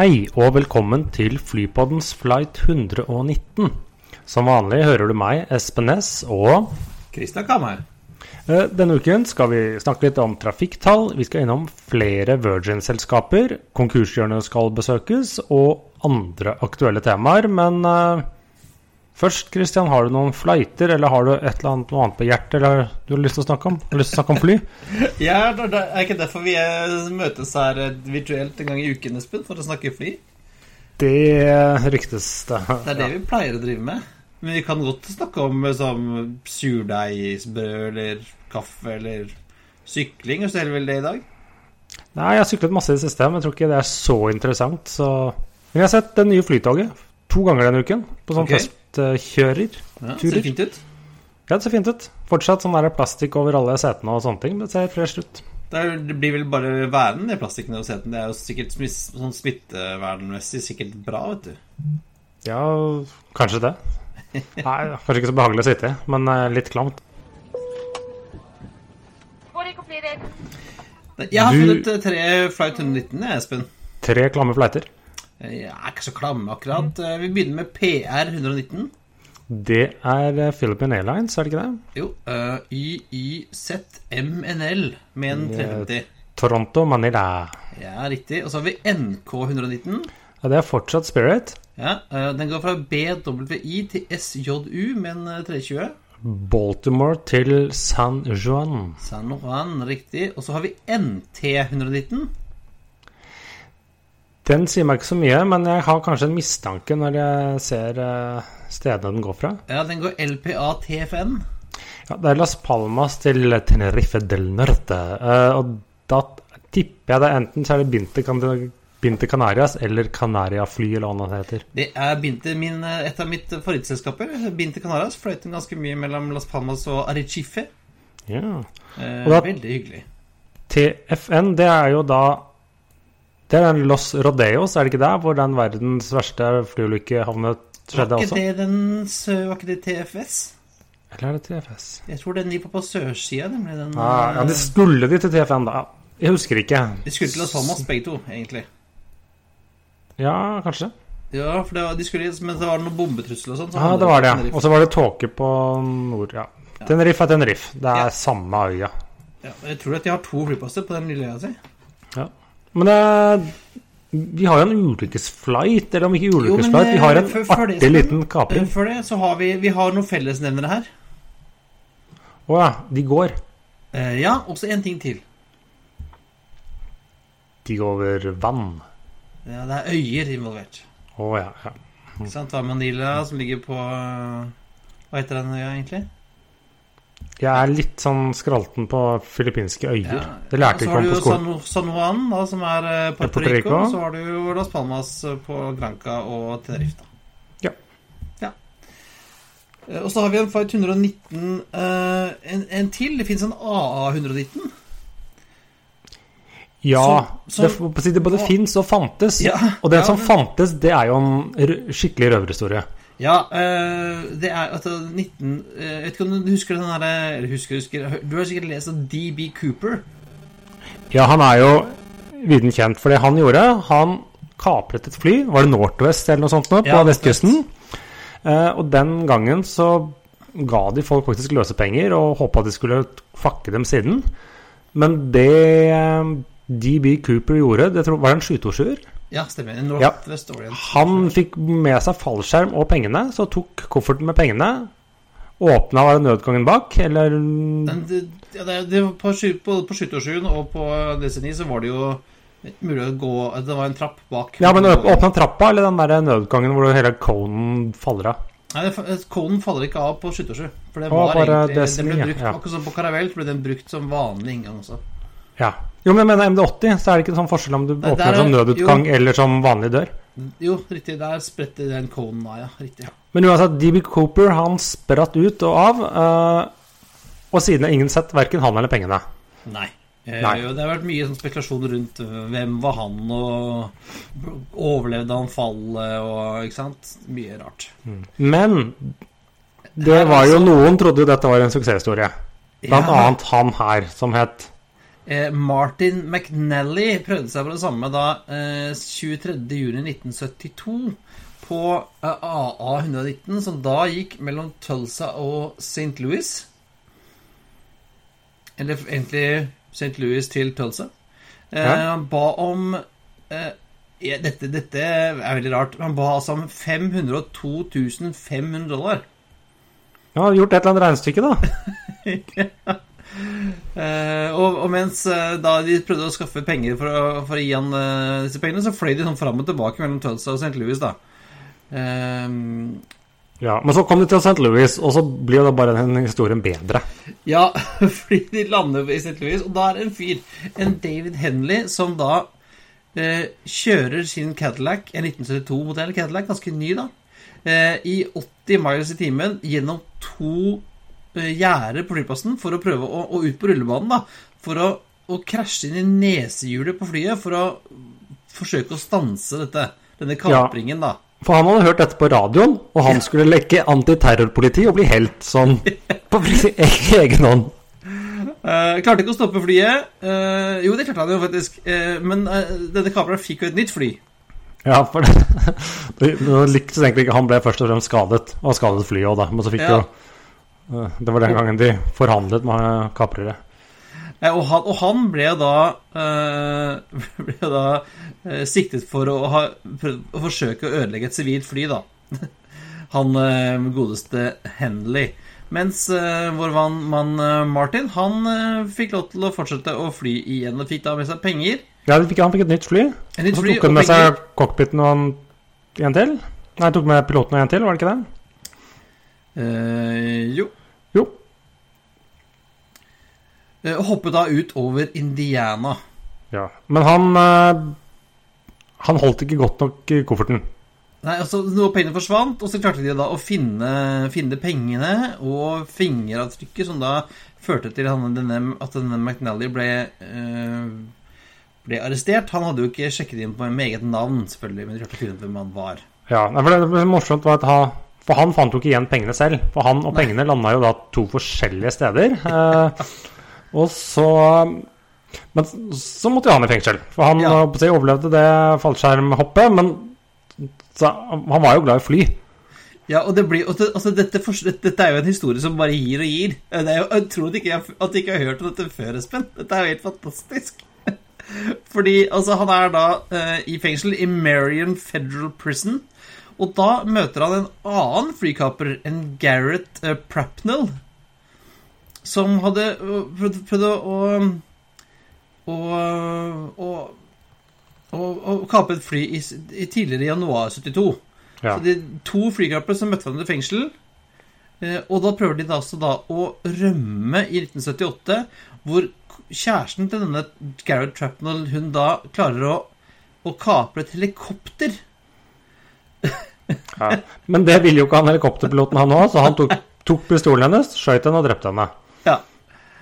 Hei og velkommen til Flypoddens flight 119. Som vanlig hører du meg, Espen Næss, og Kristian Kammer. eh, denne uken skal vi snakke litt om trafikktall. Vi skal innom flere Virgin-selskaper. Konkurshjørnet skal besøkes, og andre aktuelle temaer. Men eh, først, Christian, har du noen flighter, eller har du et eller annet, noe annet på hjertet eller du har lyst til å snakke om? Har du lyst til å snakke om fly? Ja, det det er ikke derfor vi eh, møtes her eh, virtuelt en gang i uken, Espen, for å snakke fly. Det ryktes det. Det er det vi pleier å drive med. Men vi kan godt snakke om eh, sånn surdeigsbrød eller kaffe eller sykling. Og så heller vel det i dag? Nei, jeg har syklet masse i det siste, men jeg tror ikke det er så interessant. Så... Men jeg har sett det nye flytoget to ganger denne uken, på sånn Ok. Testkjører. Ja, det ser fint ut. Ja, det ser fint ut. Fortsatt sånn der plastikk over alle setene og sånne ting, men det ser fresh ut. Det, er, det blir vel bare væren, det plastikken og setene. Det er jo sikkert sånn smittevernmessig sikkert bra, vet du. Ja, kanskje det. Nei, kanskje ikke så behagelig å sitte i, men eh, litt klamt. Jeg har Du- funnet eh, tre Flight 119, jeg, Espen. Tre klamme fleiter. Jeg er ikke så klamme, akkurat. Eh, Vi begynner med PR 119. Det er eh, Philippine Airlines, er det ikke det? Jo, uh, YYZMNL med en 350. Toronto, Manila. Ja, riktig. Og så har vi NK119. Ja, det er fortsatt Spirit. Ja, uh, Den går fra BWI til SJU med en eh, 320. Baltimore til San Juan. San Juan, riktig. Og så har vi NT119. Den sier meg ikke så mye, men jeg har kanskje en mistanke når jeg ser eh, stedene den går fra. Ja, Den går LPA TFN. Ja, det er Las Palmas til Tenerife del Norte. eh, og da tipper jeg det enten så er det Binte, Can- Binte Canarias eller Canaria Fly, eller hva det heter. Det er Binte, min, eh, et av mitt favorittselskaper. Binte Canarias Fløyt ganske mye mellom Las Palmas og Arrecife. Ja. Og da- Veldig hyggelig. TFN, det er jo da Det er den Los Rodeos, er det ikke der? Hvor den verdens verste flyulykke havnet skjedde Var ikke også? det den Var ikke det TFS? Eller er det TFS? Jeg tror den gikk på på sørsida, nemlig den Ah, ja, de skulle de til TFN, da. Jeg husker ikke. De skulle til Los Palmas, begge to, egentlig. Ja, kanskje. Ja, for det var, de skulle, men det var noen bombetrussel og sånn. så Ja, det var det. ja. Og så var det tåke på nord, ja. Tenerife er Tenerife. Det er Ja. samme øya. Ja, jeg tror at de har to flyplasser på den lille øya si. Men det, vi har jo en ulykkesflight, eller om ikke ulykkesflight, vi har en for, for artig det, liten Eh, kapring. Før det så har vi, vi har noen fellesnevnere her. Å ja, de går. Eh, ja, også en ting til. De går over vann. Ja, det er øyer involvert. Å ja, ja. Ikke sant? Manila, som ligger på eh, Hva heter den øya, egentlig? Jeg er litt sånn skralten på filippinske øyer. Ja. Det lærte jeg ikke om på skolen. Så har du jo San Juan, da, som er eh, Puerto, Puerto Rico. Og Så har du jo Las Palmas eh, på Granca og Tenerife. da. Ja. ja. Eh, Og så har vi en Fight 119 eh, en, en til. Det fins en AA119. Ja, Som, som, det både fins og fantes. Ja, og den ja, som fantes, det er jo en skikkelig røverhistorie. Ja, eh, det er altså 19 eh, Jeg vet ikke om du husker den derre Eller husker, husker Du har sikkert lest om DB Cooper. Ja, han er jo viden kjent for det han gjorde. Han kapret et fly, var det Northwest eller noe sånt nå, på Ja, vestkysten. Eh, og den gangen så ga de folk faktisk løsepenger og håpa de skulle fakke dem siden. Men det eh, DB Cooper gjorde, det var en 727-er? Ja, stemmer. Northwest Orient. Han fikk med seg fallskjerm og pengene, så tok kofferten med pengene. Åpna var det nødgangen bak, eller Men det, ja, det, det på, på, på skyttersjuen og på DC9 så var det jo mulig å gå Det var en trapp bak. Ja, men åp- åpna trappa, eller den der nødgangen hvor hele conen faller av? Nei, det, faller ikke av på skyttersju. For det var egentlig Det ble brukt ja. akkurat som på Caravelle, ble den brukt som vanlig inngang også. Ja. Jo, men mener MD80, så er det ikke sånn forskjell om du Nei, åpner er- som nødutgang jo. eller som vanlig dør. Jo, riktig. Der spretter den konen av, ja. Riktig. Men uansett, DB Cooper han spratt ut og av, eh, og siden har ingen sett verken han eller pengene. Nei. Eh, Nei. Det har vært mye sånn spekulasjon rundt øh, hvem var han, og overlevde han fallet, og ikke sant? Mye rart. Men det var jo noen trodde jo dette var en suksesshistorie. Blant Ja. annet han her, som het Eh, Martin McNally prøvde seg på det samme da eh, 23.6.1972 på eh, AA119, som da gikk mellom Tulsa og St. Louis. Eller egentlig St. Louis til Tulsa. Eh, Han ba om eh, dette, dette er veldig rart. Han ba altså om 502 500 dollar. Ja, gjort et eller annet regnestykke, da. Eh, og, og mens eh, da de prøvde å skaffe penger for å, for å gi han eh, disse pengene, så fløy de sånn fram og tilbake mellom Tulsa og St. Louis, da. Eh, Ja, Men så kom de til St. Louis, og så blir jo da bare den historien bedre. ja, fordi de lander i St. Louis, og da er det en fyr, en David Henley, som da eh, kjører sin Cadillac, en 1972-modell Cadillac, ganske ny, da, eh, i 80 miles i timen gjennom to eh, gjerder på flyplassen for å prøve å, å ut på rullebanen, da, for å, å krasje inn i nesehjulet på flyet for å forsøke å stanse dette, denne kapringen, da. For han hadde hørt dette på radioen, og han skulle lekke antiterrorpoliti og bli helt sånn på egen hånd. Uh, klarte ikke å stoppe flyet. Uh, jo, det klarte han jo faktisk. Uh, men denne kapreren fikk jo et nytt fly. Ja, for det, det, det lyktes egentlig ikke. Han ble først og fremst skadet, og skadet flyet òg, da. Men så fikk Ja. jo Det var den gangen de forhandlet med kaprere. Eh, og, han, og han ble da øh, Ble da øh, siktet for å, ha, å forsøke å ødelegge et sivilt fly, da. Han øh, godeste Henley. Mens eh, vår mann, eh, Martin, han eh, fikk lov til å fortsette å fly igjen, og fikk da med seg penger. Ja, fikk, han fikk et nytt fly. Et nytt Og så tok han med penger. seg cockpiten og en, en til. Nei, tok med piloten og en til, var det ikke det? Uh, jo. Jo. Eh, Og hoppet da ut over Indiana. Ja. Men han eh, Han holdt ikke godt nok i kofferten. Nei, altså Noe pengene forsvant, og så klarte de da å finne, finne pengene og fingeravtrykket, som da førte til han, denne, at denne McNally ble, øh, ble arrestert. Han hadde jo ikke sjekket inn på med eget navn, selvfølgelig, men de klarte å finne ut hvem han var. Ja, for det, det morsomt var at ha, For han fant jo ikke igjen pengene selv. For han og pengene landa jo da to forskjellige steder. Eh, og så Men så måtte jo han i fengsel. For han Ja. si, overlevde det fallskjermhoppet, men så, han var jo glad i fly. Ja, og det blir, altså dette, dette, er jo en historie som bare gir og gir. Jo, jeg tror at ikke jeg, at jeg ikke har hørt om dette før, Espen. Dette er jo helt fantastisk. Fordi altså, han er da uh, i fengsel i Marion Federal Prison. Og da møter han en annen flykaper, en Gareth uh, Prapnell, som hadde øh, prøvd, prøvd å å, å, å, å kape et fly i, i tidligere i januar 72. Ja. Så de to flykapere som møtte hverandre i fengsel. eh, Og da prøver de da altså da å rømme i 1978, hvor kjæresten til denne Gareth Trapnell, hun da klarer å, å kapre et helikopter. Ja. Men det ville jo ikke han helikopterpiloten, han òg, så han tok, tok pistolen hennes, skjøt henne og drepte henne. Ja.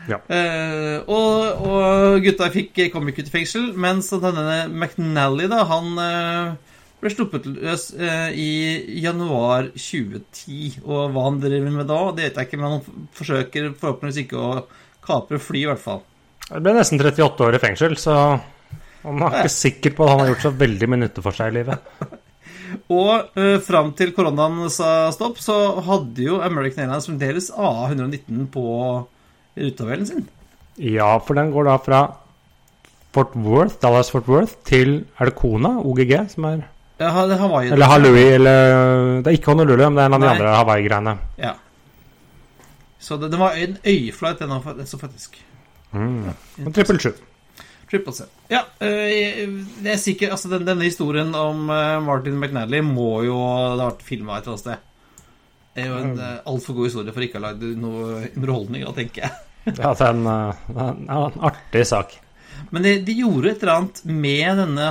Ja. Eh, og, og gutta fikk, kom ikke ut i fengsel, mens denne McNally, da, han eh, ble sluppet løs eh, i januar 2010. Og hva han driver med da, det vet jeg ikke, men han forsøker forhåpentligvis ikke å kapre fly, i hvert fall. Det ble nesten 38 år i fengsel, så han er ikke sikker på at han har gjort så veldig mye nytte for seg i livet. Og uh, fram til koronaen sa stopp, så hadde jo American Airlines fremdeles A119 på rutetabellen sin. Ja, for den går da fra Fort Worth, Dallas Fort Worth til Er det Kona? OGG? Som er Ja, Hawaii Eller Halloui, eller Det er ikke Honolulu, men det er en av de andre Hawaii-greiene. Ja. Så det, det var en øyeflight, den faktisk. Mm. Og Trippel sju. Triple C. Ja, øh, det er sikkert Altså, den, denne historien om øh, Martin McNally må jo Det har vært filma et eller annet sted. Det er jo en uh, altfor god historie for ikke å ha lagd noe underholdning av, tenker jeg. Ja, det er en, eh, det er en artig sak. Men de, de gjorde et eller annet med denne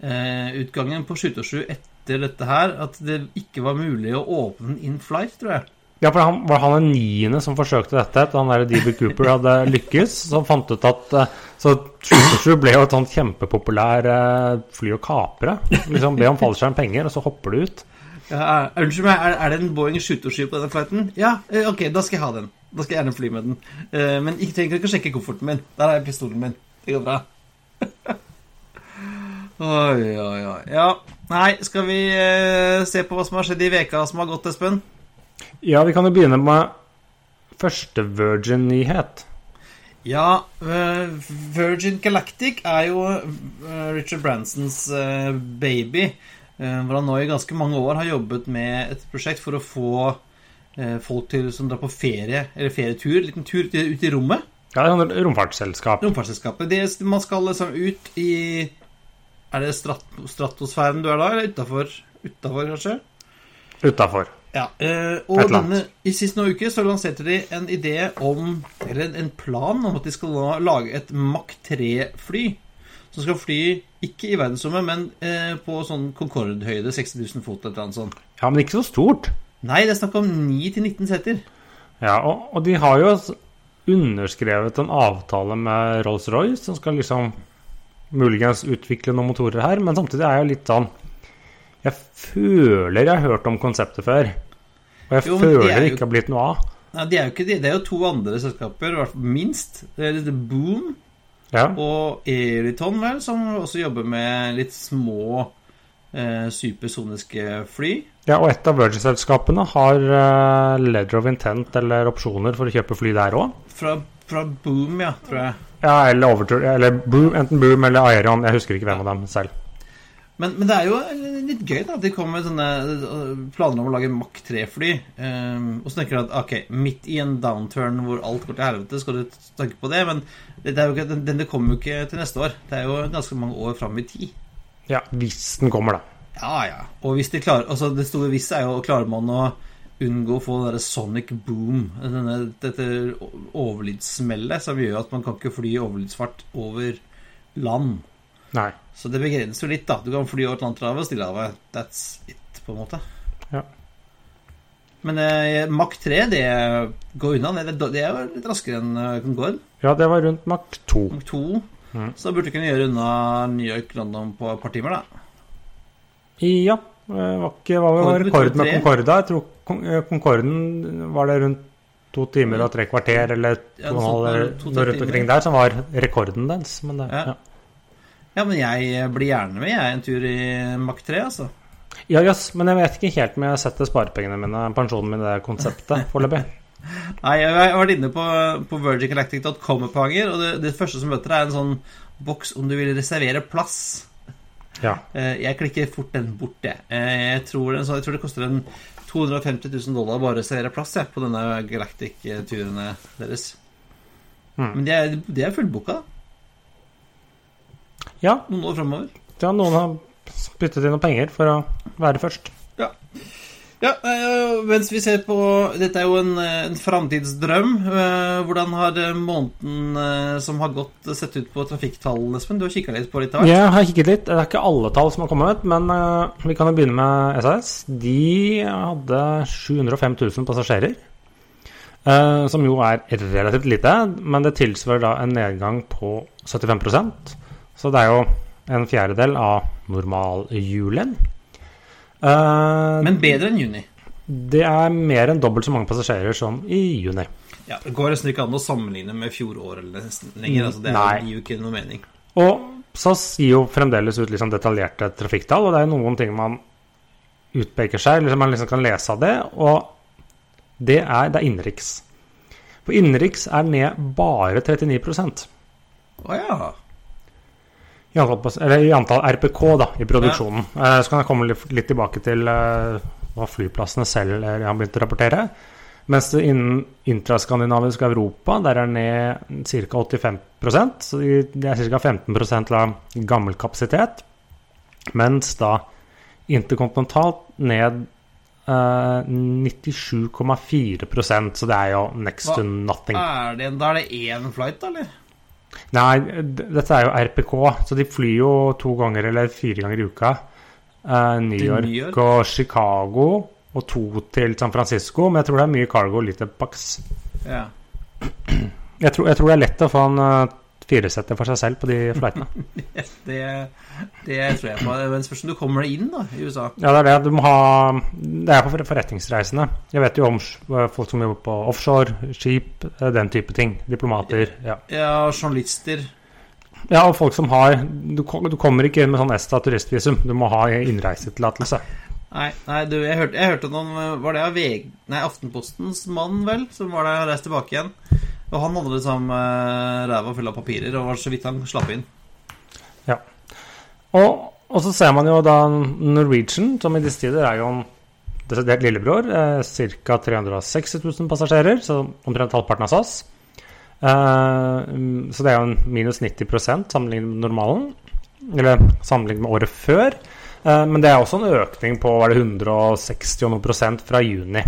haleutgangen på 77 etter dette her, at det ikke var mulig å åpne den in flight, tror jeg. Ja, for han var han den niende som forsøkte dette etter han der DB Cooper hadde lykkes. Så fant ut at eh, Så 727 ble jo et sånt kjempepopulær eh, fly å kapre. Liksom Be om fallskjerm penger, og så hopper du ut. Ja, er- Unnskyld meg, er, er det en Boeing 727 på denne flighten? Ja, eh, ok, da skal jeg ha den. Da skal jeg gjerne fly med den. Eh, Men ikke trenger ikke å sjekke kofferten min. Der jeg pistolen min. Det går bra. oi, oi, oi. Ja, nei, skal vi eh, se på hva som har skjedd i veka som har gått, Espen? Ja, vi kan jo begynne med første Virgin-nyhet. Ja, eh, Virgin Galactic er jo eh, Richard Bransons eh, baby. Hvor han nå i ganske mange år har jobbet med et prosjekt for å få folk til som drar på ferie, eller ferietur, liten tur ut i, rommet. Ja, det romfartsselskap. Romfartsselskapet. Det, man skal liksom ut i Er det strat, stratosfæren du er da, eller utafor? Utafor, kanskje? Utafor. Ja, eh, og denne, I sist noen uke så lanserte de en idé om Eller en, en plan om at de skal lage et Mach 3-fly. Som skal fly ikke i verdensrommet, men eh, på sånn Concorde-høyde, 60 000 fot eller noe sånt. Ja, men ikke så stort. Nei, det er snakk om 9-19 seter. Ja, og, og de har jo underskrevet en avtale med Rolls-Royce, som skal liksom muligens utvikle noen motorer her, men samtidig er jeg jo litt sånn Jeg føler jeg har hørt om konseptet før. Og jeg Jo, føler er det ikke har blitt noe av. Nei, det er jo ikke det. Det er jo to andre selskaper, minst. Det er litt Boom Ja. og Eriton, vel, som også jobber med litt små eh, supersoniske fly. ja, og et av Virgin-selskapene har eh, letter of intent eller opsjoner for å kjøpe fly der òg. Fra, fra Boom, ja, tror jeg. Ja, eller, overtur, eller Boom, enten Boom eller Aerion. Jeg husker ikke hvem av dem selv. Men, men det er jo litt gøy da, at de kommer med sånne øh, planer om å lage Mach 3-fly. Um, og så tenker du at ok, midt i en downturn hvor alt går til helvete, skal du tenke på det. Men det, er jo ikke, den, den kommer jo ikke til neste år. Det er jo ganske mange år fram i tid. Ja, hvis den kommer, da. Ja, ja. Og hvis de klarer Altså, det store hvis er jo klarer man å unngå å få den derre sonic boom, denne, dette overlydssmellet som gjør at man kan ikke fly i overlydsfart over land. Nei. Så det begrenser jo litt, da. Du kan fly over Atlanterhavet og Stillehavet. That's it, på en måte. Ja. Men eh, Mach 3, det går unna. Det, det er jo litt raskere enn eh, Concorde. Ja, det var rundt Mach 2. Mach 2. Mm. Så da burde du kunne gjøre unna New York-London på et par timer, da. Ja. Var ikke, hva var rekord med Concorda? Jeg tror eh, Concorden var det rundt to timer og tre kvarter, eller to og en halv, rundt omkring der, som var rekorden dens. Men det, Ja. ja. Ja, men jeg blir gjerne med, jeg, en tur i Mach 3, altså. Ja, jøss, men jeg vet ikke helt om jeg setter sparepengene mine, pensjonen min, det konseptet foreløpig. Nei, jeg har vært inne på, på virgingalactic.com et par ganger, og det, det første som møter, er en sånn boks om du vil reservere plass. Ja. Eh, Jeg klikker fort den bort, jeg. Eh, Jeg tror, det- så jeg tror det koster en 250 000 dollar bare å reservere plass jeg, på denne Galactic-turene deres. Mm. Men de er, de er fullbooka ja, noen år framover. ja, noen har byttet inn noen penger for å være først. Ja, ja mens vi ser på Dette er jo en, eh, en framtidsdrøm. Eh, Hvordan har eh, måneden eh, som har gått, eh, sett ut på trafikktallene, Espen? Du har kikka litt på litt av hvert. Jeg har kikket litt. Det er ikke alle tall som har kommet, men eh, vi kan jo begynne med SAS. De hadde 705 000 passasjerer. eh, som jo er relativt lite, men det tilsvarer da en nedgang på 75 Så det er jo en fjerdedel av normaljulen. Uh, Men bedre enn juni. det er mer enn dobbelt så mange passasjerer som i juni. Ja, Det går nesten ikke an å sammenligne med fjoråret eller nesten lenger. Altså, det gir jo ikke noe mening. Og SAS gir jo fremdeles ut liksom detaljerte trafikktall, og det er noen ting man utpeker seg, liksom man liksom kan lese av det, og det er, det er innenriks. For innenriks er ned bare 39 Å oh, ja. I antall, eller i antall RPK da, i produksjonen. Eh, Så kan jeg komme litt, tilbake til eh, hva flyplassene selv har begynt å rapportere. Mens innen intraskandinavisk Europa, der er ned ca. 85 så det er ca. 15 av gammel kapasitet. Mens da interkontinentalt ned eh, 97,4 så det er jo next to nothing. Er det, da er det én flight, da, eller? Nei, dette er jo RPK, så de flyr jo to ganger eller fire ganger i uka. Eh, New York, New York? og Chicago og to til San Francisco. Men jeg tror det er mye cargo og lite pax. Ja. Jeg tror, jeg tror det er lett å få en firesetter for seg selv på de flightene. Det, det tror jeg på. Men spørs om du kommer deg inn da, i USA. Ja, det er det. Du må ha Det er på for- forretningsreisende. Jeg vet jo om folk som jobber på offshore, skip, uh, den type ting. Diplomater. Ja. Ja, journalister. ja, og folk som har Du, du kommer ikke inn med sånn ESTA turistvisum. Du må ha innreisetillatelse. Nei, nei du, jeg hørte, jeg hørte noen Var det av VG Nei, Aftenpostens mann, vel, som var der og reiste tilbake igjen. Og han hadde liksom uh, ræva full av papirer, og var så vidt han slapp inn. Og, og så ser man jo da Norwegian, som i disse tider er jo en desidert lillebror. Eh, Ca. 360 000 passasjerer, så omtrent halvparten av SAS. Eh, så det er jo en minus 90% sammenlignet med normalen. Eller sammenlignet med året før. Eh, men det er også en økning på var det 160 og noe prosent fra juni.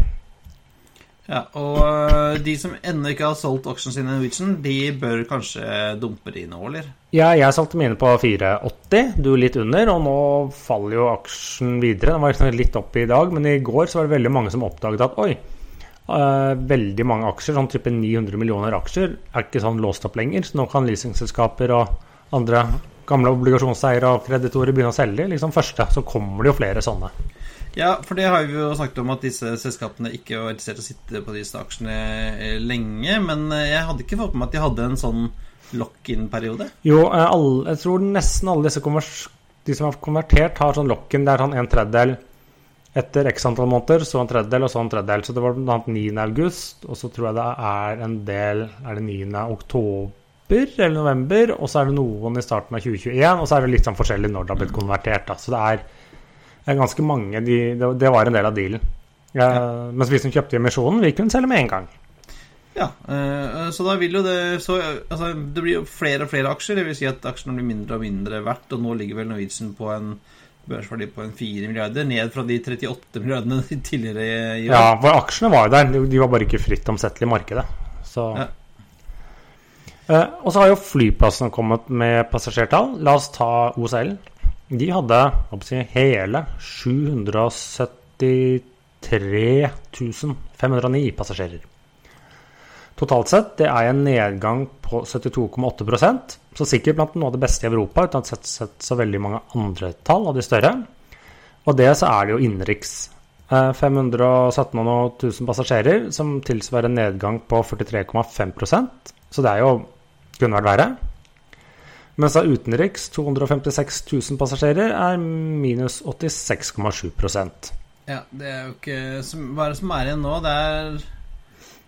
Ja, Og øh, de som ennå ikke har solgt aksjene sin i Norwegian, de bør kanskje dumpe de nå, eller? Ja, jeg solgte mine på 4,80, du litt under, og nå faller jo aksjen videre. Den var liksom litt opp i dag, men i går så var det veldig mange som oppdaget at oi, eh, veldig mange aksjer, sånn type 900 millioner aksjer, er ikke sånn låst opp lenger. Så nå kan leasingselskaper og andre gamle obligasjonseiere og kreditorer begynne å selge. Liksom første, så kommer det jo flere sånne. Ja, for det har vi jo snakket om at disse selskapene ikke var interessert i å sitte på disse aksjene eh, lenge. Men eh, jeg hadde ikke fått med meg at de hadde en sånn lock-in-periode. Jo, eh, alle, jeg tror nesten alle disse de som har konvertert, har sånn lock-in. Det er sånn en tredjedel etter x antall måneder, så en tredjedel og så en tredjedel. Så det var bl.a. 9. august, og så tror jeg det er en del Er det 9. oktober eller november? Og så er det noen i starten av 2021, og så er det litt sånn forskjellig når det har blitt konvertert. Da. Så det er, det er ganske mange de, det, det var en del av dealen. Ja, Mens vi som kjøpte emisjonen, vi kunne selge med en gang. Ja, eh, så da vil jo det så, altså, Det blir jo flere og flere aksjer. Det vil si at aksjene blir mindre og mindre verdt, og nå ligger vel Norwegian på en børsverdi på en 4 milliarder, ned fra de 38 milliardene de tidligere i år. Ja, for aksjene var jo der, de- var bare ikke fritt omsettelig i markedet. Så. Ja. Eh, og så har jo flyplassene kommet med passasjertall. La oss ta OCL. De hadde si, hele 773 509 passasjerer. Totalt sett det er en nedgang på 72,8% så sikkert blant noe av det beste i Europa, uten å ha sett, så veldig mange andre tall av de større. Og det så er det jo innenriks. Eh, 517 og noe tusen passasjerer, som tilsvarer en nedgang på 43,5% Så det er jo kunne vært verre. Mens da utenriks 256 000 passasjerer er minus 86,7% Ja, det er jo ikke Hva er det som er igjen nå? Det er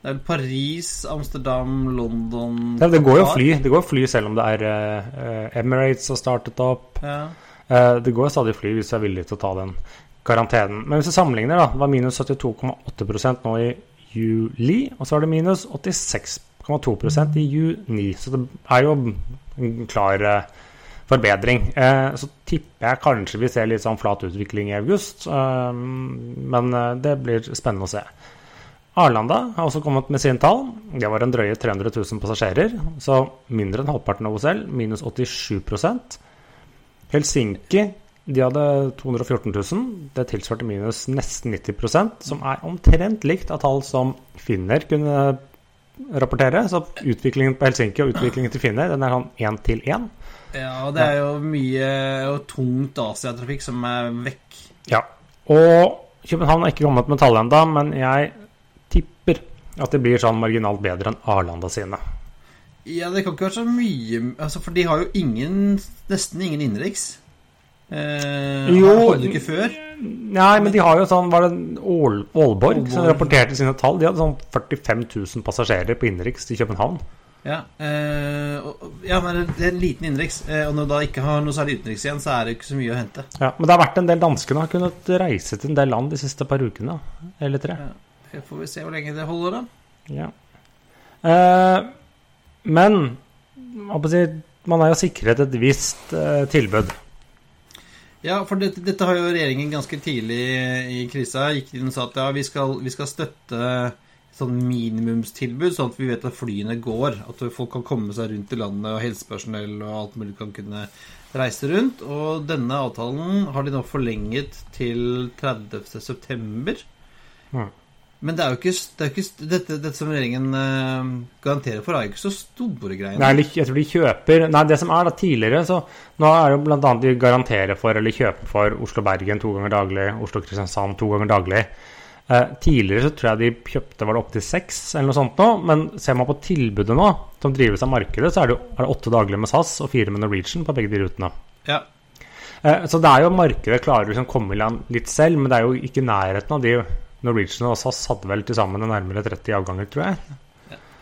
det er Paris, Amsterdam, London ja, Det går jo fly Det går fly selv om det er uh, Emirates har startet opp. Ja. Uh, det går stadig fly hvis du er villig til å ta den karantenen. Men hvis du sammenligner, da, det var minus 72,8% nå i juli, og så er det minus 86,2% i juni. Så det er jo klar eh, forbedring. Eh, så tipper jeg kanskje vi ser litt sånn flat utvikling i august, eh, men det blir spennende å se. Arlanda har også kommet med sine tall. Det var en drøye 300 000 passasjerer, så mindre enn halvparten av OSL, minus 87% Helsinki de hadde 214 000. Det tilsvarte minus nesten 90% som er omtrent likt av tall som Finner kunne rapportere. Så utviklingen på Helsinki og utviklingen til Finner den er sånn én til én. ja, og det er jo mye og tungt Asiatrafikk som er vekk. Ja. Og København har ikke kommet med tall ennå, men jeg tipper at det blir sånn marginalt bedre enn Arlanda sine. Ja, det kan ikke være så mye altså, For de har jo ingen nesten ingen innenriks. Eh, Jo. Hadde ikke før? Nei, men de har jo sånn Var det Ål Aalborg som rapporterte sine tall? De hadde sånn 45 000 passasjerer på innenriks til København. Ja, eh, ja, men det er en liten innenriks. Eh, og når du da ikke har noe særlig utenriks igjen, så er det ikke så mye å hente. Ja, men det har vært en del danskene har kunnet reise til en del land de siste par ukene. Eller tre. Det får vi se hvor lenge det holder, da. Ja. Eh, men man er jo sikret et visst eh, tilbud. Ja, for dette, dette har jo regjeringen ganske tidlig i krisa gikk inn og sa at ja, vi skal, vi skal støtte sånn minimumstilbud, sånn at vi vet at flyene går. At folk kan komme seg rundt i landet, og helsepersonell og alt mulig kan kunne reise rundt. Og denne avtalen har de nå forlenget til 30.9. Mm. Men det er jo ikke, det er ikke dette, dette, som regjeringen uh, garanterer for, er jo ikke så store greiene. Nei, jeg tror de kjøper Nei, det som er da tidligere, så Nå er det jo bl.a. de garanterer for eller kjøper for Oslo-Bergen to ganger daglig, Oslo-Kristiansand to ganger daglig. Eh, tidligere så tror jeg de kjøpte var det opptil seks eller noe sånt nå, men ser man på tilbudet nå, som drives av markedet, så er det, er det åtte daglig med SAS og fire med Norwegian på begge de rutene. Ja. Eh, så det er jo markedet klarer liksom å komme i land litt selv, men det er jo ikke nærheten av de Norwegian og SAS hadde vel til sammen nærmere 30 avganger, tror jeg.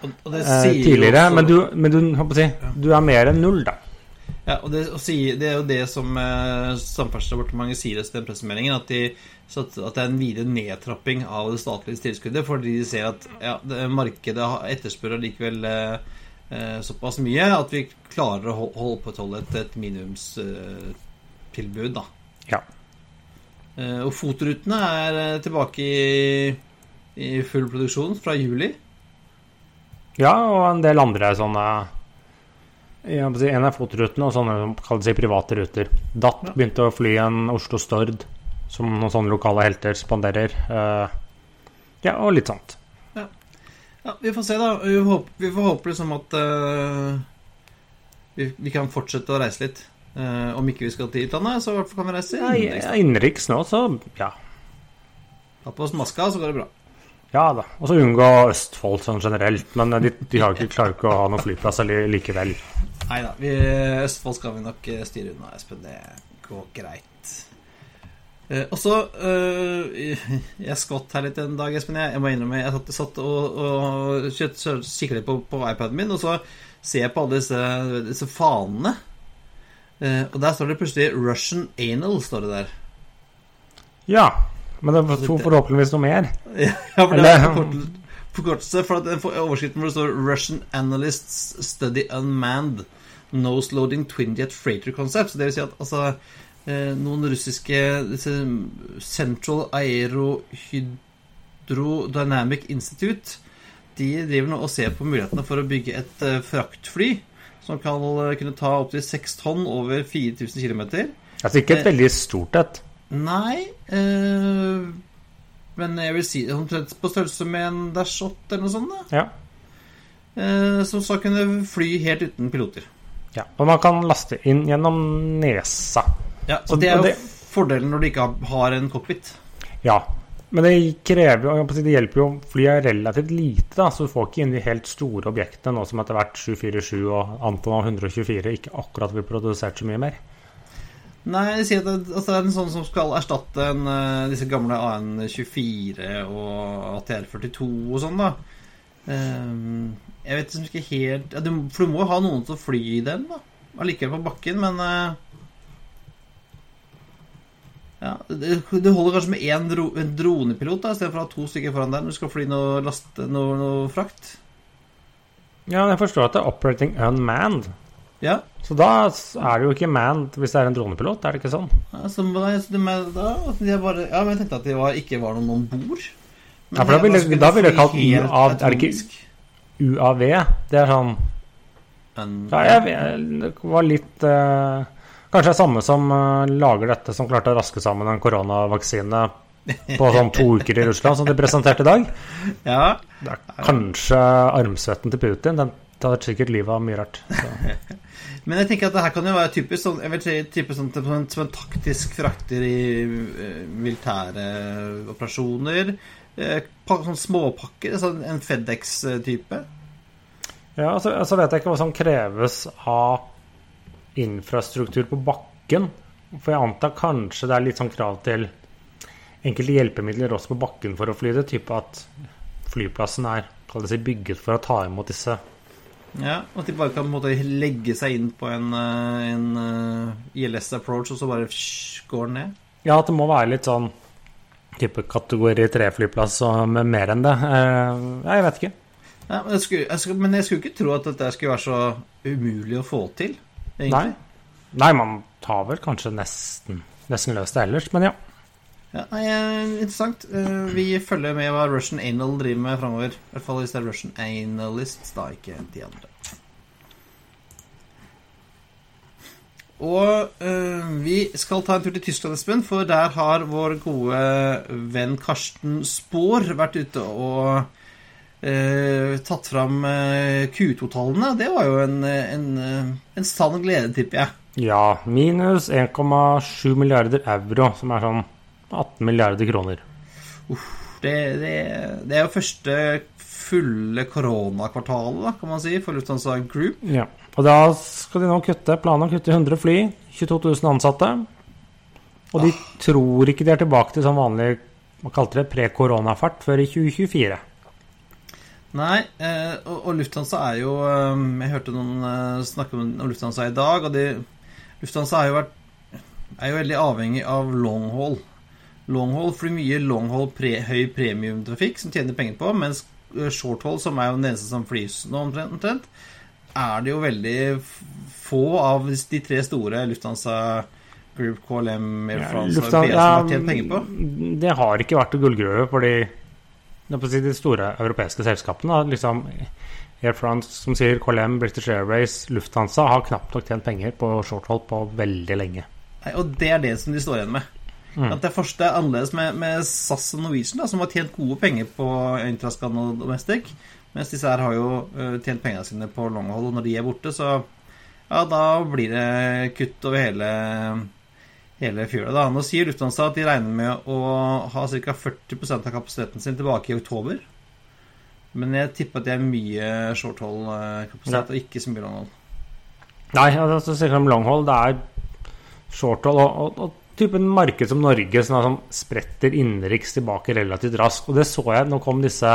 Eh, sier tidligere, også- men, du, men du, si, du er mer enn null, da. Ja, og det, og si, det er jo det som eh, Samferdselsdepartementet sier i den pressemeldingen, at, de, at, det er en videre nedtrapping av det statlige tilskuddet, fordi de ser at ja, det, markedet etterspør likevel eh, eh, såpass mye at vi klarer å hol- holde opprettholde et, et minimumstilbud, da. Ja. Eh, og FOT-rutene er eh, tilbake i, i full produksjon fra juli. Ja, og en del andre sånne En av fotrutene og sånne kall det private ruter. DAT Ja. begynte å fly en Oslo-Stord, som noen sånne lokale helter spanderer. Eh, ja, og litt sånt. Ja, vi får se, da. Vi får håpe, vi får håpe liksom at uh, vi, vi kan fortsette å reise litt. Eh, om ikke vi skal til utlandet, så kan vi reise innenriks. ja, innenriks nå, så ja. Ta på oss maska, så går det bra. Ja da. Og så unngå Østfold sånn generelt. Men de, de har ikke, klarer ikke å ha noen flyplasser likevel. Nei da. Østfold skal vi nok eh, styre unna, Espen. Det går greit. Eh, og så eh, Jeg skvatt her litt en dag, Espen. Jeg, jeg må innrømme jeg satt, satt og, og kikket litt på, på iPaden min, og så ser jeg på alle disse, disse fanene. Eh, og der står det plutselig 'Russian Anal'. står det der. Ja. Men det var to forhåpentligvis noe mer. Ja, for det er forkortelse, for at overskriften hvor det står 'Russian Analysts Study Unmanned Nose-Loading Twinjet Freighter Concept'. Så det vil si at altså, eh, noen russiske Central Aerohydrodynamic Institute De driver nå og ser på mulighetene for å bygge et eh, fraktfly som kan eh, kunne ta opptil seks tonn over 4000 km. Altså ikke et veldig stort et. Nei eh, Men jeg vil si omtrent på størrelse med en Dash 8 eller noe sånt. da Ja. eh, Som skal kunne fly helt uten piloter. ja. Og man kan laste inn gjennom nesa. Ja, Så og det er jo det- fordelen når du ikke har en cockpit. Ja. Men det krever jo jeg Det hjelper jo Flyet er relativt lite, da, så du får ikke inn de helt store objektene, nå som etter hvert 747 og Antonov 124 ikke akkurat blir produsert så mye mer. Nei, de sier at det, altså, det er en sånn som skal erstatte en, eh, disse gamle AN24 og ATR42 og sånn, da. Eh, jeg vet liksom ikke helt ja, du, For du må jo ha noen til å fly i den, da. Allikevel på bakken, men eh, ja, det, det holder kanskje med én dro, en dronepilot da, istedenfor å ha to stykker foran der når du skal fly noe, last, noe, noe frakt. Ja, jeg forstår at det er operating unmanned. Ja, Så da er det jo ikke manned hvis det er en dronepilot, er det ikke sånn? ja, så, de, da, de er bare, ja, men jeg tenkte at det var, ikke var noen om bord. Ja, for da ville- da ville jeg kalt UAV, er det ikke-. UAV, det er sånn Men, Ja, jeg, jeg var litt eh, Kanskje det er samme som eh, lager dette, som klarte å raske sammen en koronavaksine på sånn to uker i Russland, som de presenterte i dag. ja, Det er kanskje armsvetten til Putin. Den tar sikkert livet av mye rart. Så. Men jeg tenker at det her kan jo være typisk sånn, jeg vil si, typisk sånn, som, en, som en taktisk frakter i uh, militære operasjoner. Uh, sånn småpakker, sånn en Fedex-type. Ja, altså, altså vet jeg ikke hva som kreves av infrastruktur på bakken. For jeg antar kanskje det er litt sånn krav til enkelte hjelpemidler også på bakken for å fly det. Type at flyplassen er si, bygget for å ta imot disse. Ja, og at de bare kan måte, legge seg inn på en, eh, en eh, ILS approach, og så bare går den ned. Ja, at det må være litt sånn type kategori 3-flyplass og med mer enn det. Eh, jeg vet ikke. Ja, men, jeg skulle, jeg skulle, men jeg skulle ikke tro at dette skulle være så umulig å få til. Nei. Egentlig. Nei, man tar vel kanskje nesten, nesten løst det ellers, men ja. Ja, nei, eh, interessant. Eh, Vi følger med hva Russian Anal driver med framover. I hvert fall hvis det er Russian Analysts, da, ikke de andre. Og eh, vi skal ta en tur til Tyskland, Espen, for der har vår gode venn Karsten Spaar vært ute og eh, tatt fram eh, Q2-tallene. Det var jo en, en, en sann glede, tipper jeg. Ja, minus 1,7 milliarder euro, som er sånn 18 milliarder kroner. Det, det, det er jo første fulle koronakvartalet, kan man si, for Lufthansa Group. Ja. Og da skal de nå kutte planen å kutte 100 fly, 22 000 ansatte. Og de tror ikke de er tilbake til sånn vanlig man kalte det, pre-koronafart før i 2024. Nei, eh, og, og Lufthansa er jo eh, Jeg hørte noen eh, snakke om, om Lufthansa i dag, og de, Lufthansa er jo, vært, er jo veldig avhengig av long haul. Long haul flyr mye long haul pre, høy premiumtrafikk som tjener penger på, mens short haul, som er jo den eneste som flys nå omtrent, er det jo veldig få av de tre store Lufthansa Group, KLM, Air Ja, France og Lufthansa- som har tjent penger på. Det har ikke vært gullgruve for de, store europeiske selskapene. Liksom Air France, som sier KLM, British Airways, Lufthansa har knapt nok tjent penger på shorthold på veldig lenge. Nei, og det er det som de står igjen med. Mm. At det første er annerledes med, med SAS og Norwegian, da, som har tjent gode penger på Intrascan og Domestic. Mens disse her har jo øh, tjent pengene sine på longhold, og når de er borte, så ja, da blir det kutt over hele, hele fjøla. Da. Nå sier Lufthansa at de regner med å ha ca. 40 av kapasiteten sin tilbake i oktober. Men jeg tipper at det er mye shorthold-kapasitet, og ikke så mye longhold. Nei, altså, så om longhold, det er shorthold og, og, og typen marked som Norge som, er sånn spretter innenriks tilbake relativt raskt. Og det så jeg. Nå kom disse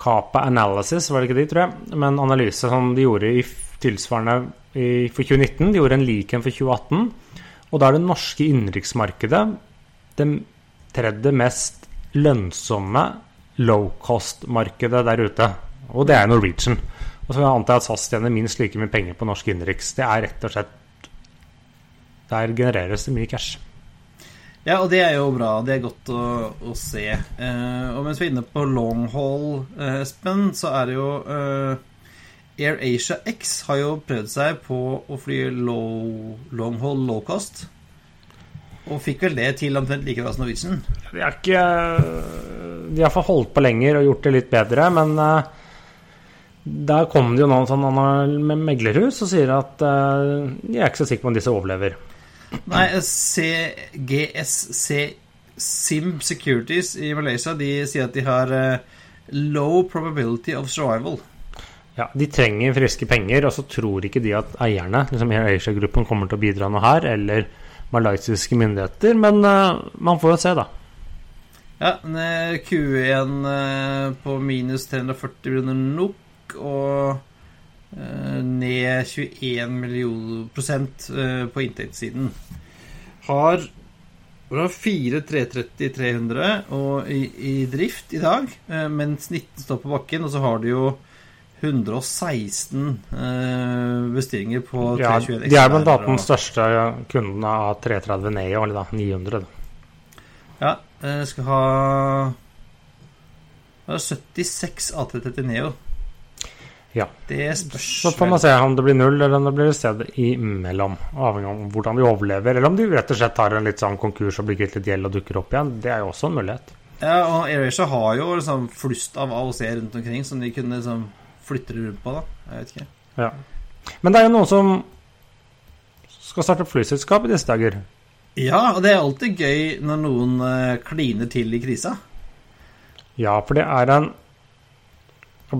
Capa Analysis, var det ikke de, tror jeg, men en analyse som de gjorde i tilsvarende i, for 2019. De gjorde en lik en for 2018. Og da er det norske innenriksmarkedet det tredje mest lønnsomme low cost-markedet der ute. Og det er Norwegian. Og så antar jeg at SAS tjener minst like mye penger på norsk innenriks. Det er rett og slett Der genereres det mye cash. Ja, og det er jo bra. Det er godt å, å se. Eh, og mens vi er inne på long haul, eh, Espen, så er det jo eh, Air Asia X har jo prøvd seg på å fly low, long haul low cost. Og fikk vel det til omtrent like bra som Norwegian. De har ikke De har fått holdt på lenger og gjort det litt bedre, men eh, der kom det jo noen sånn med meglerhus og sier at eh, de er ikke så sikre på om disse overlever. Nei, CGSC Sim Securities i Malaysia de sier at de har eh, low probability of survival. Ja, De trenger friske penger, og så tror ikke de at eierne, liksom Asia-gruppen, kommer til å bidra noe her, eller malaysiske myndigheter, men uh, man får jo se, da. Ja, en, eh, Q1 uh, på minus 340 millioner NOK og uh, ned 21 millioner prosent eh, på inntektssiden. Har har 4 330-300 i, i drift i dag, eh, mens 19 står på bakken, og så har du jo 116 eh, bestillinger på Ja, 321 de er blant annet den største kundene av 330 Neo, eller da 900. Ja, jeg skal ha det er 76 A330 Neo. Ja. Det spørs Så får man se om det blir null, eller om det blir et sted imellom. Avhengig av hvordan de overlever, eller om de rett og slett tar en litt sånn konkurs og blir kvitt litt gjeld og dukker opp igjen. Det er jo også en mulighet. Ja, og AirAsia har jo liksom flust av AOC rundt omkring som de kunne liksom flytte rundt på, da. Jeg vet ikke. Ja. Men det er jo noen som skal starte flyselskap i disse dager. Ja, og det er alltid gøy når noen eh, kliner til i krisa. Ja, for det er en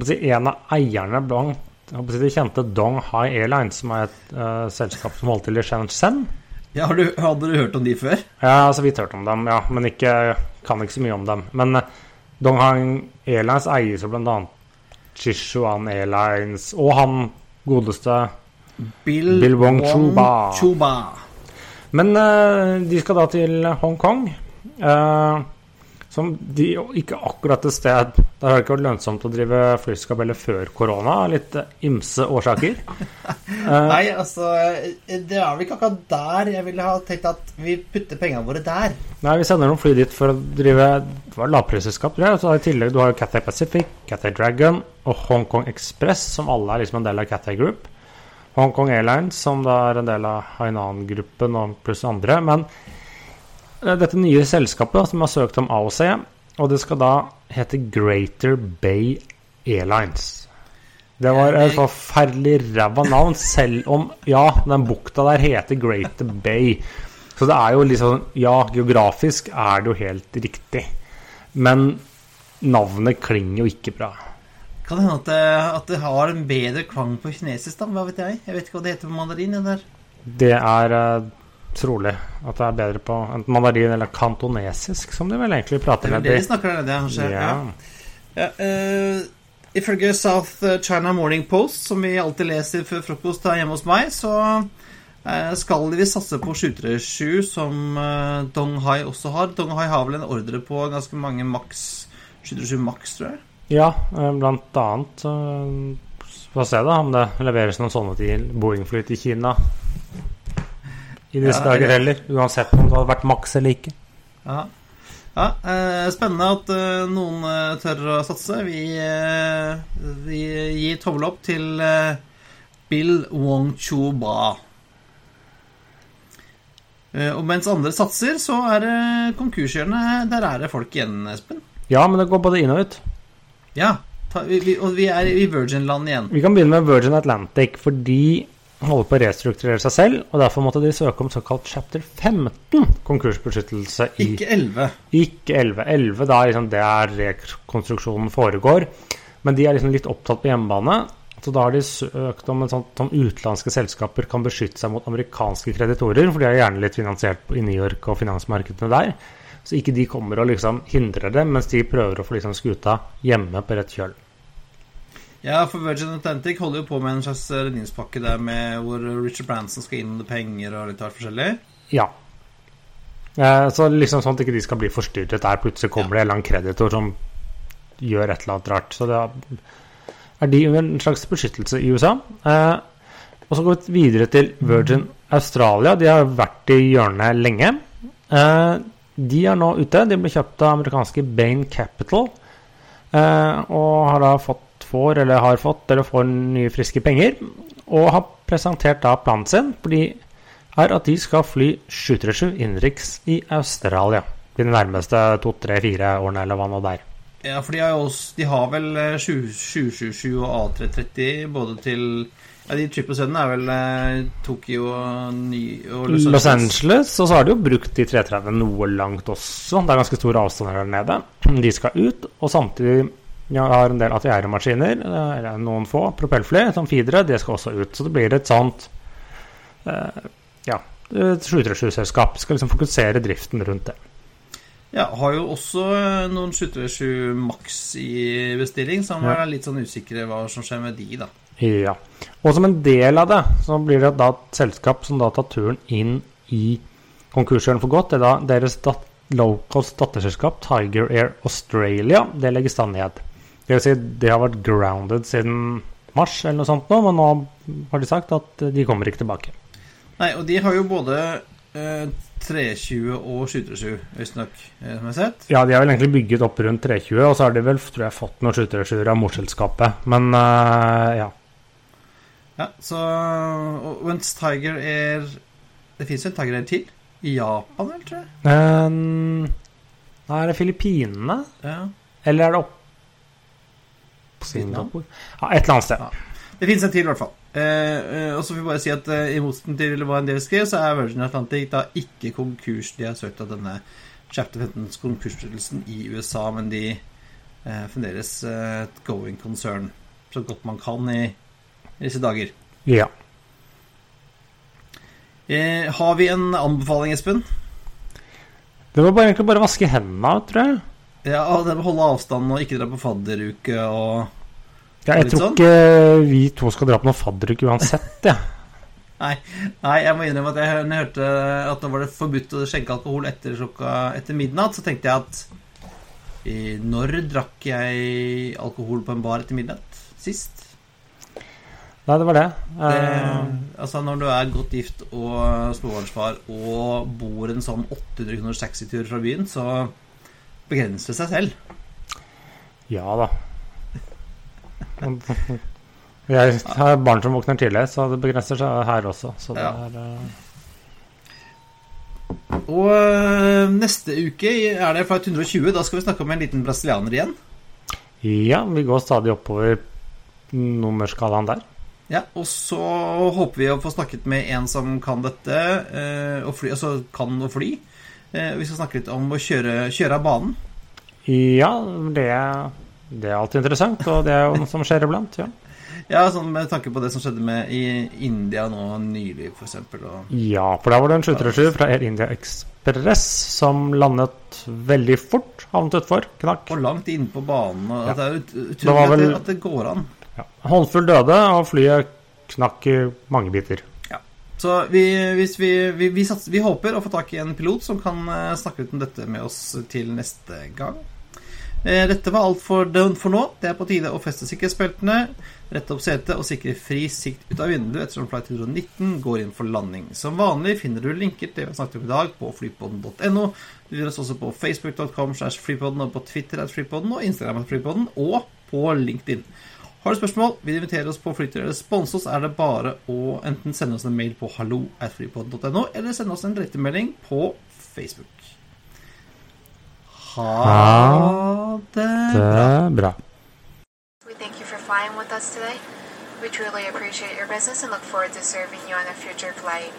si, En av eierne blant si, de kjente Dong Hai Airlines, som er et uh, selskap som holder til i Shenzhen. Ja, har du, Hadde du hørt om de før? Ja, så vidt hørt om dem, ja, men ikke, kan ikke så mye om dem. Men eh, Dong Hai Airlines eies jo blant Sichuan Airlines og han godeste Bill, Bill Wong Chuba. Men uh, de skal da til Hongkong. eh, som de ikke akkurat et sted Der har det ikke vært lønnsomt å drive flyselskap før korona, litt eh, ymse årsaker. Eh, Nei, altså Det er vel ikke akkurat der jeg ville ha tenkt at vi putter pengene våre der. Nei, vi sender noen fly dit for å drive Det var lavprisselskap, tror jeg. Og så I tillegg du har Cathay Pacific, Cathay Dragon og Hong Kong Express, som alle er liksom en del av Cathay Group. Hong Kong Airlines, som da er en del av Hainan-gruppen og pluss andre. Men eh, dette nye selskapet da, som har søkt om AOC, og det skal da hete Greater Bay Airlines. Det var et forferdelig ræva navn, selv om ja, den bukta der heter Greater Bay. Så det er jo liksom Ja, geografisk er det jo helt riktig. Men navnet klinger jo ikke bra. Kan det hende at det, at det har en bedre klang på kinesisk, da? Hva vet jeg? Jeg vet ikke hva det heter på mandarin. Det der. Det er eh, trolig at det er bedre på enten mandarin eller kantonesisk, som de vel egentlig Det prater er vel med. det de snakker der nede, kanskje? Ja. Ja, eh, ifølge South China Morning Post, som vi alltid leser før frokost her hjemme hos meg, så uh, skal vi satse på 737, som uh, Donghai også har. Donghai har vel en ordre på ganske mange maks 737 Max, tror jeg. ja, eh, blant annet. eh, Få se da om det leveres noen sånne til Boeing-fly til Kina i disse Ja, dager heller. Uansett om det hadde vært maks eller ikke. Ja, ja eh, Spennende at eh, noen eh, tør å satse. Vi, eh, vi gir tommel opp til eh, Bill Wong-Chu Ba. Eh, og mens andre satser, så er det konkurshjørnet Der er det folk igjen, Espen. Ja, men det går både inn og ut. Ja, ta, vi, vi, og vi er i Virgin-land igjen. Vi kan begynne med Virgin Atlantic, for de holder på å restrukturere seg selv, og derfor måtte de søke om såkalt chapter 15 konkursbeskyttelse i Ikke 11. Ikke 11. 11 da er det der rekonstruksjonen foregår. Men de er liksom litt opptatt på hjemmebane. Så da har de søkt om en sånn om utenlandske selskaper kan beskytte seg mot amerikanske kreditorer, for de er gjerne litt finansiert i New York og finansmarkedene der. Så ikke de kommer og liksom hindrer det, mens de prøver å få liksom skuta hjemme på rett kjøl. Ja, for Virgin Atlantic holder jo på med en slags redningspakke der med hvor Richard Branson skal inn med penger og litt hvert forskjellig. Ja. Eh, så liksom sånn at ikke de skal bli forstyrret der plutselig kommer det en eller annen kreditor som gjør et eller annet rart. Så det er de under en slags beskyttelse i USA. Eh, og så går vi videre til Virgin Australia. De har vært i hjørnet lenge. Eh, de er nå ute. De ble kjøpt av amerikanske Bain Capital. Eh, og har da fått, får, eller har fått, eller får nye friske penger. Og har presentert da planen sin. Fordi er at de skal fly 737 innenriks i Australia de nærmeste to, tre, fire årene, eller hva nå det er. Ja, for de har, også, de har vel eh, 777 og A330 både til Ja, de 777 er vel eh, Tokyo og, Ny, og Los Angeles. Los Angeles, og så har de jo brukt de 330 noe langt også. Det er ganske store avstander der nede. De skal ut, og samtidig ja, har en del ATR-maskiner, eller noen få propellfly, som feedere, det skal også ut. Så det blir et sånt eh, ja, et 737-selskap. Skal liksom fokusere driften rundt det. Ja, har jo også eh, noen 737 Max i bestilling, så man er litt sånn usikre hva som skjer med de, da. Ja. Og som en del av det, så blir det da et selskap som da tar turen inn i konkursjøren for godt. Det er da deres dat low-cost datterselskap Tiger Air Australia. Det legges da ned. Det vil si, det har vært grounded siden mars eller noe sånt nå, men nå har de sagt at de kommer ikke tilbake. Nei, og de har jo både eh, 320 og 737, visstnok, eh, som jeg har sett. Ja, de har vel egentlig bygget opp rundt 320, og så har de vel tror jeg, fått noen 737 av morselskapet. Men eh, ja. Ja, så Og mens Tiger Air Det fins jo en Tiger Air til? I Japan, vel, tror jeg. Um, er det Filippinene? Ja. Eller er det opp på Singapore? Ja, et eller annet sted. Ja. Det fins en til, i hvert fall. Eh, eh, og så får vi bare si at eh, i motsetning til hva en del skrev, så er Virgin Atlantic da ikke konkurs. De har søkt av denne chapter 15 konkursbeskyttelsen i USA, men de eh, fremdeles eh, et going concern så godt man kan i, i disse dager. Ja. Eh, har vi en anbefaling, Espen? Det var bare, egentlig bare å vaske hendene, tror jeg. Ja, det med å holde avstand og ikke dra på fadderuke og Ja, jeg tror sånn? ikke vi to skal dra på noen fadderuke uansett, jeg. Nei, nei, jeg må innrømme at jeg, når jeg hørte at nå var det forbudt å skjenke alkohol etter, klokka, etter midnatt, så tenkte jeg at I Når drakk jeg alkohol på en bar etter midnatt sist? Nei, det var det. Det, Eh, altså Når du er godt gift og småbarnsfar og bor en sånn 800 kroners taxitur fra byen, så begrenser seg selv. ja da. Jeg har barn som våkner tidlig, så det begrenser seg her også. Så det Ja. er eh, Og øh, neste uke er det Flight 120. Da skal vi snakke om en liten brasilianer igjen. Ja, vi går stadig oppover nummerskalaen der. Ja, Og så håper vi å få snakket med en som kan dette, øh, og fly, altså kan å fly. Eh, Vi skal snakke litt om å kjøre, kjøre av banen. Ja, det, det er alltid interessant, og det er jo noe som skjer iblant. ja. Ja, sånn Med tanke på det som skjedde med i India nå nylig, f.eks. Ja, for da var det en 737 fra Air India Express som landet veldig fort, havnet utfor, knakk. og langt inne på banen. Og Ja. det er utrolig vel- at det går an. Ja. Håndfull døde, og flyet knakk i mange biter. Så vi, vi, vi, vi, sats, vi håper å få tak i en pilot som kan eh, snakke ut om dette med oss til neste gang. Eh, Dette var alt for, for nå. Det er på tide å feste sikkerhetsbeltene, rette opp setet og sikre fri sikt ut av vinduet ettersom flight 119 går inn for landing. Som vanlig finner du linker til det vi har snakket om i dag på flypodden.no. Du finner oss også på facebook.com slash flypodden og på Twitter at flypodden og Instagram at flypodden og på LinkedIn. Har du spørsmål, vil du invitere oss på flytur eller sponse oss, er det bare å enten sende oss en mail på hallo at flypodden.no eller sende oss en direktemelding på Facebook. Ha det Det bra. We thank you for flying with us today. We truly appreciate your business and look forward to serving you on a future flight.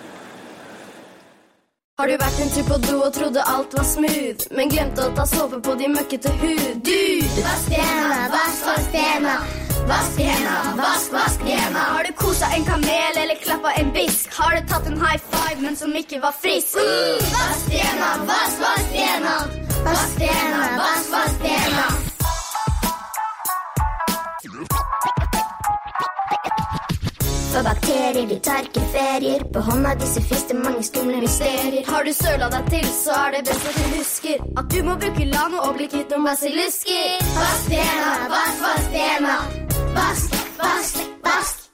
Har du vært en tur på do og trodde alt var smooth, men glemte å ta såpe på de møkkete hud? Du! Vask hendene, vask, vask hendene. Vask hendene, vask, vask hendene. Har du kosa en kamel eller klappa en bisk? Har du tatt en high five, men som ikke var frisk? Vask hendene, vask, vask hendene. Vask hendene, vask, vask hendene. For bakterier de tar ikke ferier. På hånda di det mange skumle mysterier. Har du søla deg til, så er det best at du husker at du må bruke Lano og bli kvitt noen basillusker. Vask hendene, vask, vask Vask, vask, Vask